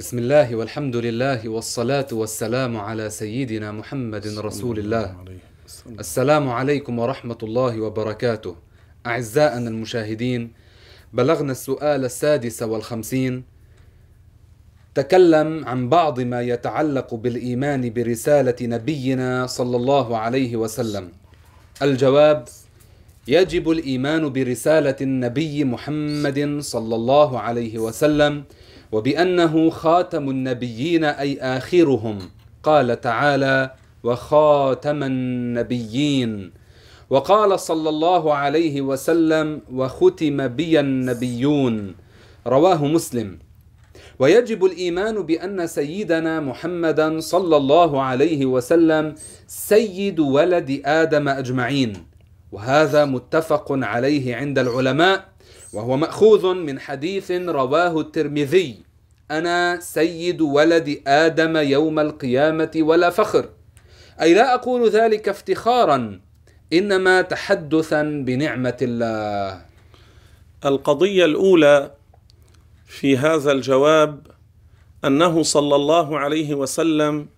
بسم الله والحمد لله والصلاة والسلام على سيدنا محمد رسول الله السلام عليكم ورحمة الله وبركاته أعزائنا المشاهدين بلغنا السؤال السادس والخمسين تكلم عن بعض ما يتعلق بالإيمان برسالة نبينا صلى الله عليه وسلم الجواب يجب الإيمان برسالة النبي محمد صلى الله عليه وسلم وبأنه خاتم النبيين أي آخرهم. قال تعالى وخاتم النبيين. وقال صلى الله عليه وسلم وختم بي النبيون. رواه مسلم. ويجب الإيمان بأن سيدنا محمدا صلى الله عليه وسلم سيد ولد آدم أجمعين. وهذا متفق عليه عند العلماء. وهو مأخوذ من حديث رواه الترمذي. أنا سيد ولد آدم يوم القيامة ولا فخر. أي لا أقول ذلك افتخارا إنما تحدثا بنعمة الله. القضية الأولى في هذا الجواب أنه صلى الله عليه وسلم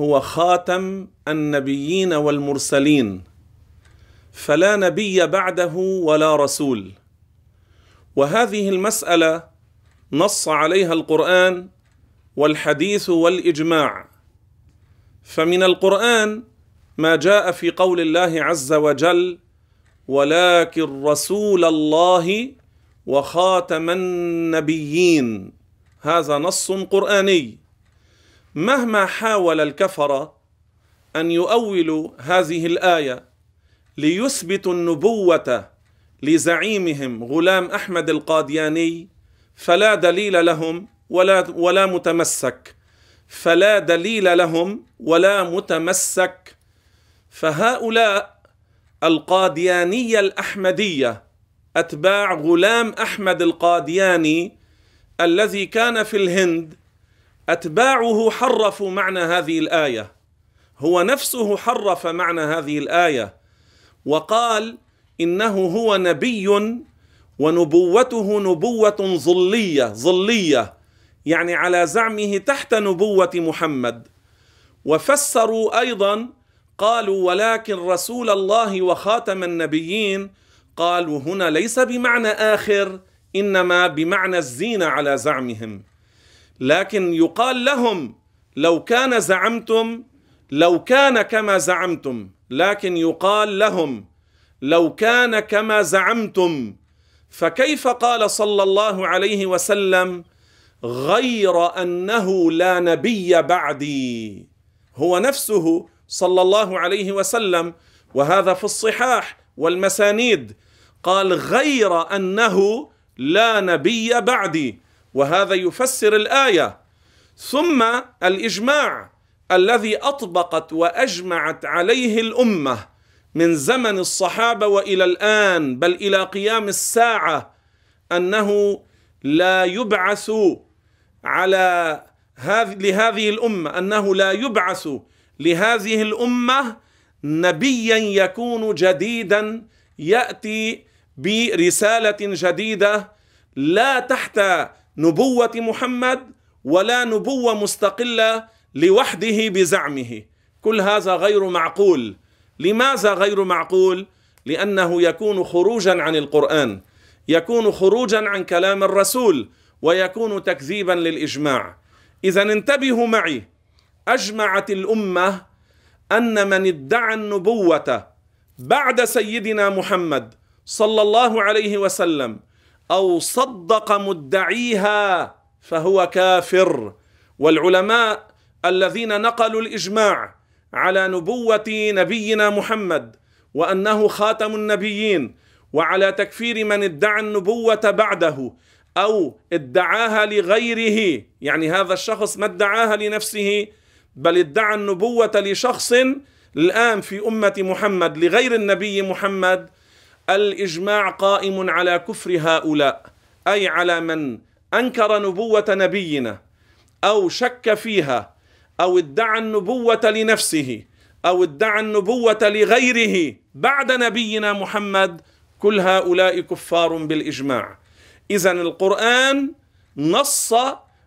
هو خاتم النبيين والمرسلين فلا نبي بعده ولا رسول. وهذه المسألة نص عليها القرآن والحديث والإجماع. فمن القرآن ما جاء في قول الله عز وجل ولكن رسول الله وخاتم النبيين هذا نص قرآني. مهما حاول الكفره أن يؤولوا هذه الآية ليثبتوا النبوة لزعيمهم غلام أحمد القادياني فلا دليل لهم ولا ولا متمسك. فلا دليل لهم ولا متمسك. فهؤلاء القاديانية الأحمدية أتباع غلام أحمد القادياني الذي كان في الهند أتباعه حرفوا معنى هذه الآية. هو نفسه حرف معنى هذه الآية. وقال إنه هو نبي ونبوته نبوة ظلية ظلية يعني على زعمه تحت نبوة محمد. وفسروا أيضا قالوا ولكن رسول الله وخاتم النبيين قالوا هنا ليس بمعنى آخر إنما بمعنى الزينة على زعمهم. لكن يقال لهم لو كان زعمتم لو كان كما زعمتم لكن يقال لهم لو كان كما زعمتم فكيف قال صلى الله عليه وسلم غير أنه لا نبي بعدي؟ هو نفسه صلى الله عليه وسلم وهذا في الصحاح والمسانيد قال غير أنه لا نبي بعدي وهذا يفسر الآية. ثم الإجماع الذي أطبقت وأجمعت عليه الأمة من زمن الصحابة وإلى الآن بل إلى قيام الساعة أنه لا يبعث على هذه لهذه الأمة أنه لا يبعث لهذه الأمة نبيا يكون جديدا يأتي برسالة جديدة لا تحت نبوة محمد ولا نبوة مستقلة لوحده بزعمه. كل هذا غير معقول. لماذا غير معقول؟ لأنه يكون خروجا عن القرآن يكون خروجا عن كلام الرسول ويكون تكذيبا للإجماع. اذا انتبهوا معي أجمعت الأمة أن من ادعى النبوة بعد سيدنا محمد صلى الله عليه وسلم أو صدق مدعيها فهو كافر. والعلماء الذين نقلوا الإجماع على نبوة نبينا محمد وأنه خاتم النبيين وعلى تكفير من ادعى النبوة بعده أو ادعاها لغيره يعني هذا الشخص ما ادعاها لنفسه بل ادعى النبوة لشخص الآن في أمة محمد لغير النبي محمد. الإجماع قائم على كفر هؤلاء أي على من أنكر نبوة نبينا أو شك فيها أو ادعى النبوة لنفسه أو ادعى النبوة لغيره بعد نبينا محمد كل هؤلاء كفار بالإجماع. اذا القرآن نص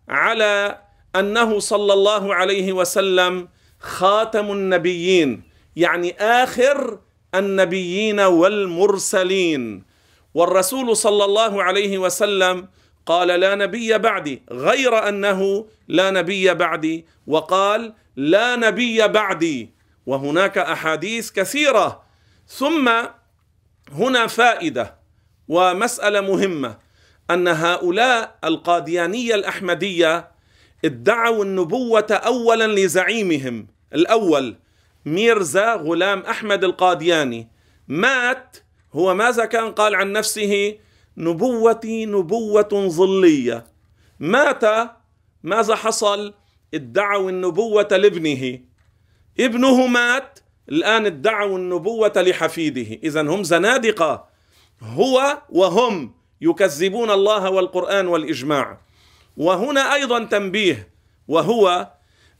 على أنه صلى الله عليه وسلم خاتم النبيين يعني آخر النبيين والمرسلين. والرسول صلى الله عليه وسلم قال لا نبي بعدي غير أنه لا نبي بعدي وقال لا نبي بعدي وهناك أحاديث كثيرة. ثم هنا فائدة ومسألة مهمة أن هؤلاء القاديانية الأحمدية ادعوا النبوة اولا لزعيمهم. الأول ميرزا غلام أحمد القادياني مات هو ماذا كان قال عن نفسه؟ نبوتي نبوة ظلية. مات ماذا حصل؟ ادعوا النبوة لابنه. ابنه مات الآن ادعوا النبوة لحفيده. اذا هم زنادقة. هو وهم يكذبون الله والقرآن والإجماع. وهنا أيضا تنبيه وهو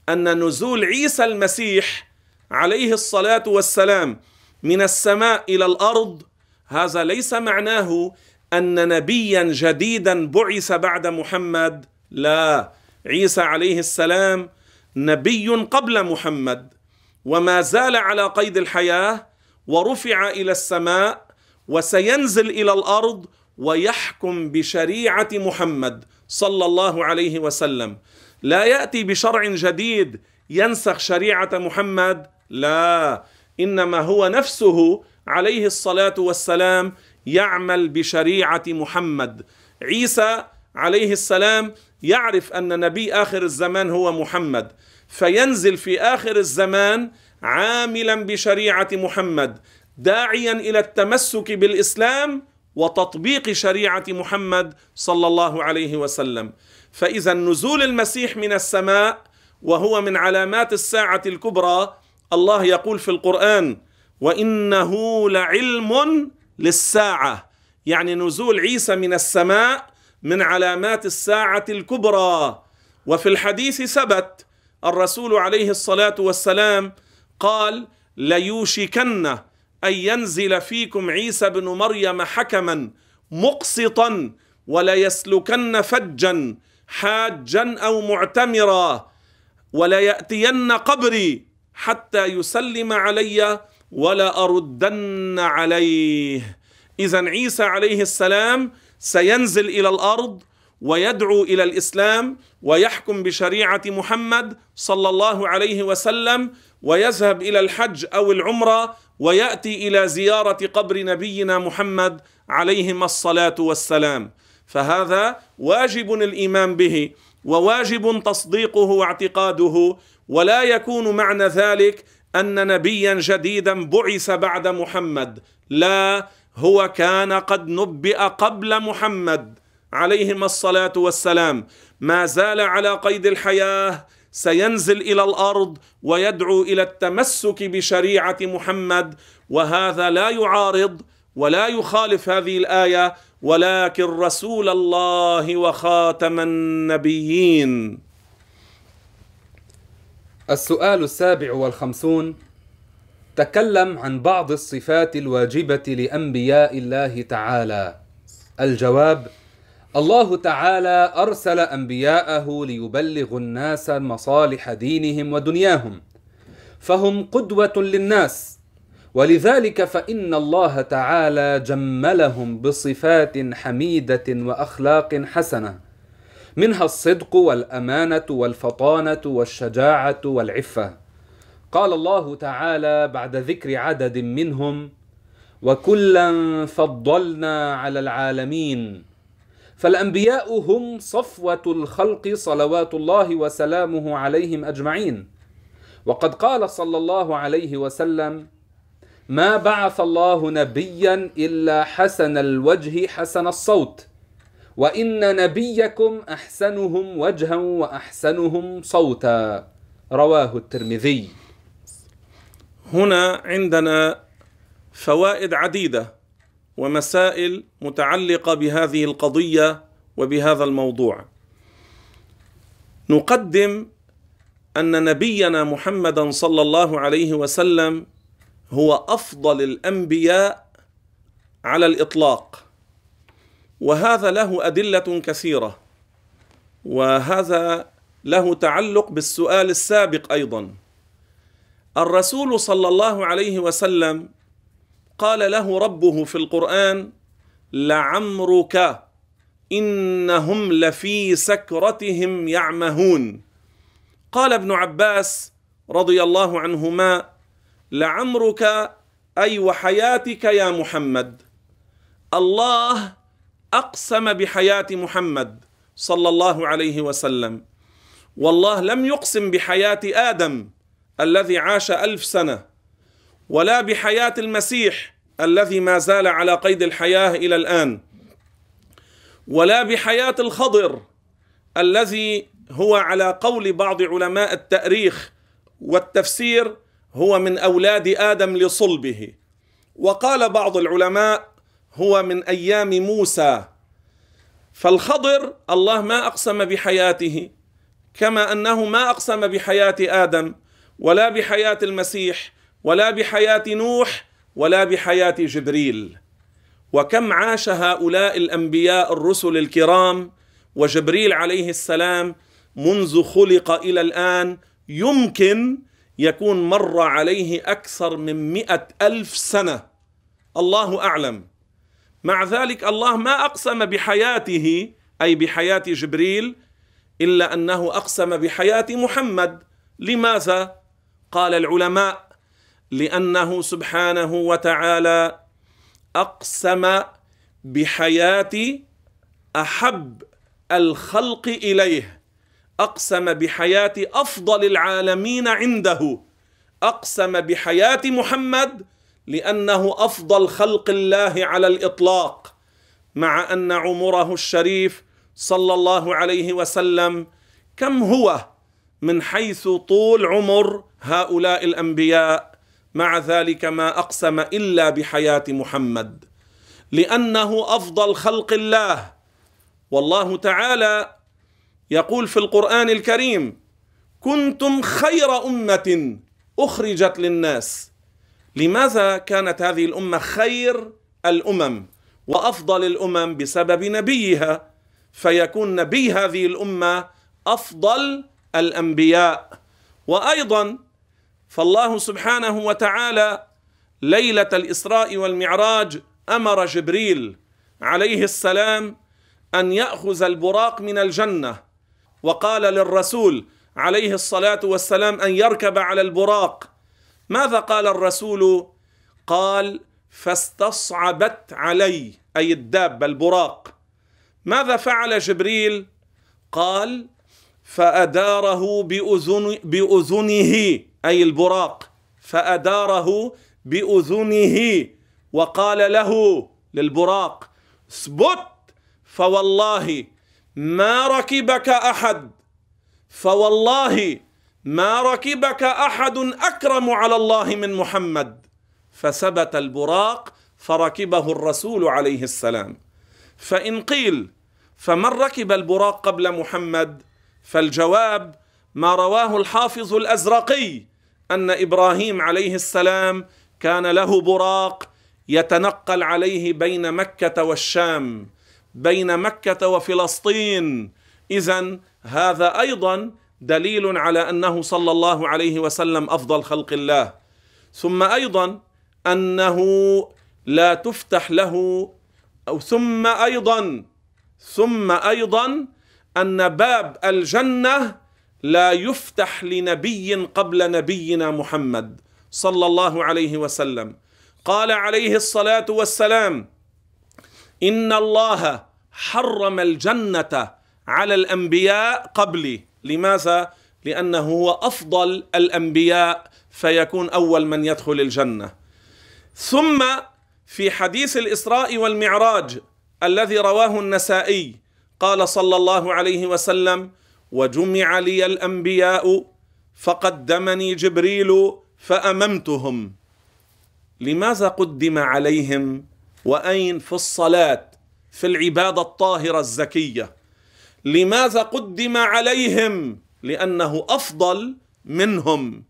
أن نزول عيسى المسيح عليه الصلاة والسلام من السماء إلى الأرض هذا ليس معناه أن نبيا جديدا بعث بعد محمد. لا. عيسى عليه السلام نبي قبل محمد. وما زال على قيد الحياة ورفع إلى السماء وسينزل إلى الأرض ويحكم بشريعة محمد صلى الله عليه وسلم. لا يأتي بشرع جديد ينسخ شريعة محمد. لا. إنما هو نفسه عليه الصلاة والسلام يعمل بشريعة محمد. عيسى عليه السلام يعرف أن نبي آخر الزمان هو محمد فينزل في آخر الزمان عاملا بشريعة محمد داعيا إلى التمسك بالإسلام وتطبيق شريعة محمد صلى الله عليه وسلم. فإذا نزول المسيح من السماء وهو من علامات الساعة الكبرى الله يقول في القرآن وإنه لعلم للساعة يعني نزول عيسى من السماء من علامات الساعة الكبرى. وفي الحديث ثبت الرسول عليه الصلاة والسلام قال ليوشكن أن ينزل فيكم عيسى بن مريم حكما مقسطا وليسلكن فجا حاجا أو معتمرا وليأتين قبري حتى يسلم علي ولا أردن عليه. اذا عيسى عليه السلام سينزل إلى الأرض ويدعو إلى الإسلام ويحكم بشريعة محمد صلى الله عليه وسلم ويذهب إلى الحج أو العمرة ويأتي إلى زيارة قبر نبينا محمد عليهما الصلاة والسلام. فهذا واجب الإيمان به وواجب تصديقه واعتقاده ولا يكون معنى ذلك أن نبيا جديدا بعث بعد محمد. لا هو كان قد نبئ قبل محمد. عليهما الصلاة والسلام. ما زال على قيد الحياة سينزل إلى الأرض ويدعو إلى التمسك بشريعة محمد. وهذا لا يعارض ولا يخالف هذه الآية ولكن رسول الله وخاتم النبيين. السؤال السابع والخمسون تكلم عن بعض الصفات الواجبة لأنبياء الله تعالى. الجواب الله تعالى أرسل أنبياءه ليبلغوا الناس مصالح دينهم ودنياهم فهم قدوة للناس. ولذلك فإن الله تعالى جملهم بصفات حميدة وأخلاق حسنة. منها الصدق والأمانة والفطانة والشجاعة والعفة. قال الله تعالى بعد ذكر عدد منهم وكلا فضلنا على العالمين. فالأنبياء هم صفوة الخلق صلوات الله وسلامه عليهم أجمعين. وقد قال صلى الله عليه وسلم ما بعث الله نبيا إلا حسن الوجه حسن الصوت. وان نبيكم احسنهم وجها واحسنهم صوتا. رواه الترمذي. هنا عندنا فوائد عديدة ومسائل متعلقة بهذه القضية وبهذا الموضوع. نقدم أن نبينا محمدا صلى الله عليه وسلم هو أفضل الأنبياء على الإطلاق. وهذا له أدلة كثيرة. وهذا له تعلق بالسؤال السابق أيضا. الرسول صلى الله عليه وسلم قال له ربه في القرآن لعمرك إنهم لفي سكرتهم يعمهون. قال ابن عباس رضي الله عنهما لعمرك أي وحياتك يا محمد الله أقسم بحياة محمد صلى الله عليه وسلم. والله لم يقسم بحياة آدم الذي عاش ألف سنة ولا بحياة المسيح الذي ما زال على قيد الحياة إلى الآن ولا بحياة الخضر الذي هو على قول بعض علماء التأريخ والتفسير هو من أولاد آدم لصلبه. وقال بعض العلماء هو من أيام موسى. فالخضر الله ما أقسم بحياته كما أنه ما أقسم بحياة آدم ولا بحياة المسيح ولا بحياة نوح ولا بحياة جبريل. وكم عاش هؤلاء الأنبياء الرسل الكرام وجبريل عليه السلام منذ خلق إلى الآن يمكن يكون مر عليه أكثر من مئة ألف سنة. الله أعلم. مع ذلك الله ما أقسم بحياته أي بحياة جبريل إلا أنه أقسم بحياة محمد. لماذا؟ قال العلماء لأنه سبحانه وتعالى أقسم بحياة أحب الخلق إليه. أقسم بحياة أفضل العالمين عنده. أقسم بحياة محمد لأنه أفضل خلق الله على الإطلاق مع أن عمره الشريف صلى الله عليه وسلم كم هو من حيث طول عمر هؤلاء الأنبياء مع ذلك ما أقسم إلا بحياة محمد. لأنه أفضل خلق الله. والله تعالى يقول في القرآن الكريم كنتم خير أمة أخرجت للناس لماذا كانت هذه الأمة خير الأمم وأفضل الأمم بسبب نبيها؟ فيكون نبي هذه الأمة أفضل الأنبياء. وأيضا فالله سبحانه وتعالى ليلة الإسراء والمعراج أمر جبريل عليه السلام أن يأخذ البراق من الجنة وقال للرسول عليه الصلاة والسلام أن يركب على البراق. ماذا قال الرسول؟ قال فاستصعبت علي. أي الدابة البراق. ماذا فعل جبريل؟ قال فأداره بأذن بأذنه. أي البراق. فأداره بأذنه. وقال له للبراق اثبت فوالله ما ركبك أحد. فوالله ما ركبك أحد أكرم على الله من محمد. فثبت البراق فركبه الرسول عليه السلام. فإن قيل فمن ركب البراق قبل محمد فالجواب ما رواه الحافظ الأزرقي أن إبراهيم عليه السلام كان له براق يتنقل عليه بين مكة والشام بين مكة وفلسطين. اذا هذا أيضا دليل على أنه صلى الله عليه وسلم أفضل خلق الله. ثم أيضا أنه لا تفتح له أو ثم أيضا ثم أيضا أن باب الجنة لا يفتح لنبي قبل نبينا محمد صلى الله عليه وسلم. قال عليه الصلاة والسلام إن الله حرم الجنة على الأنبياء قبلي. لماذا؟ لأنه هو أفضل الأنبياء فيكون أول من يدخل الجنة. ثم في حديث الإسراء والمعراج الذي رواه النسائي قال صلى الله عليه وسلم وجمع لي الأنبياء فقدمني جبريل فأممتهم. لماذا قدم عليهم؟ وأين في الصلاة؟ في العبادة الطاهرة الزكية. لماذا قدم عليهم؟ لأنه أفضل منهم.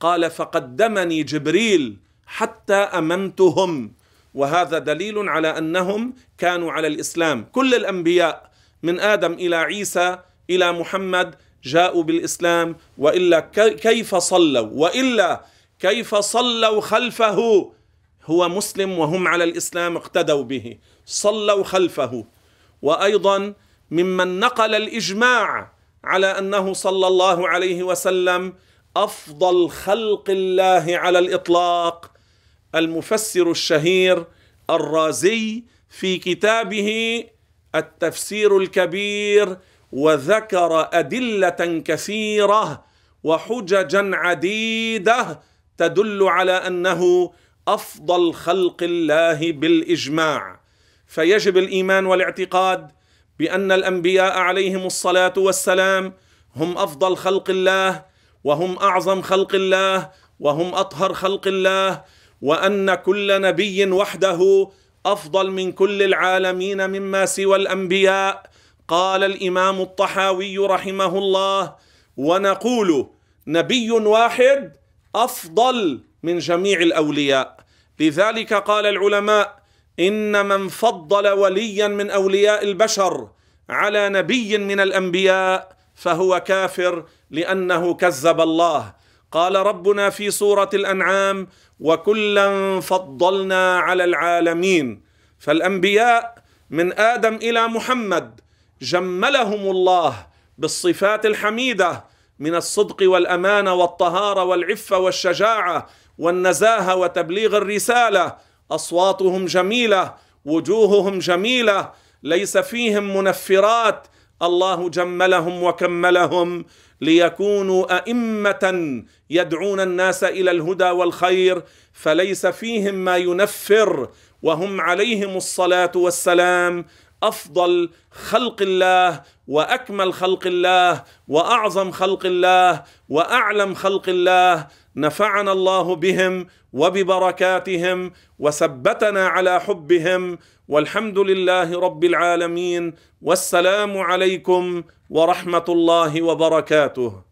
قال فقدمني جبريل حتى اممتهم وهذا دليل على أنهم كانوا على الإسلام. كل الأنبياء من آدم إلى عيسى إلى محمد جاءوا بالإسلام وإلا كيف صلوا؟ وإلا كيف صلوا خلفه؟ هو مسلم وهم على الإسلام اقتدوا به. صلوا خلفه. وأيضا ممن نقل الإجماع على أنه صلى الله عليه وسلم أفضل خلق الله على الإطلاق المفسر الشهير الرازي في كتابه التفسير الكبير وذكر أدلة كثيرة وحججا عديدة تدل على أنه أفضل خلق الله بالإجماع. فيجب الإيمان والاعتقاد بأن الأنبياء عليهم الصلاة والسلام هم أفضل خلق الله وهم أعظم خلق الله وهم أطهر خلق الله وأن كل نبي وحده أفضل من كل العالمين مما سوى الأنبياء. قال الإمام الطحاوي رحمه الله ونقول نبي واحد أفضل من جميع الأولياء. لذلك قال العلماء إن من فضل وليا من أولياء البشر على نبي من الأنبياء فهو كافر لأنه كذب الله. قال ربنا في سورة الأنعام وكلا فضلنا على العالمين فالأنبياء من آدم إلى محمد جملهم الله بالصفات الحميدة من الصدق والامانه والطهارة والعفة والشجاعة والنزاهة وتبليغ الرسالة أصواتهم جميلة وجوههم جميلة ليس فيهم منفرات. الله جملهم وكملهم ليكونوا أئمة يدعون الناس إلى الهدى والخير فليس فيهم ما ينفر وهم عليهم الصلاة والسلام. أفضل خلق الله وأكمل خلق الله وأعظم خلق الله وأعلم خلق الله. نفعنا الله بهم وببركاتهم وثبتنا على حبهم. والحمد لله رب العالمين. والسلام عليكم ورحمة الله وبركاته.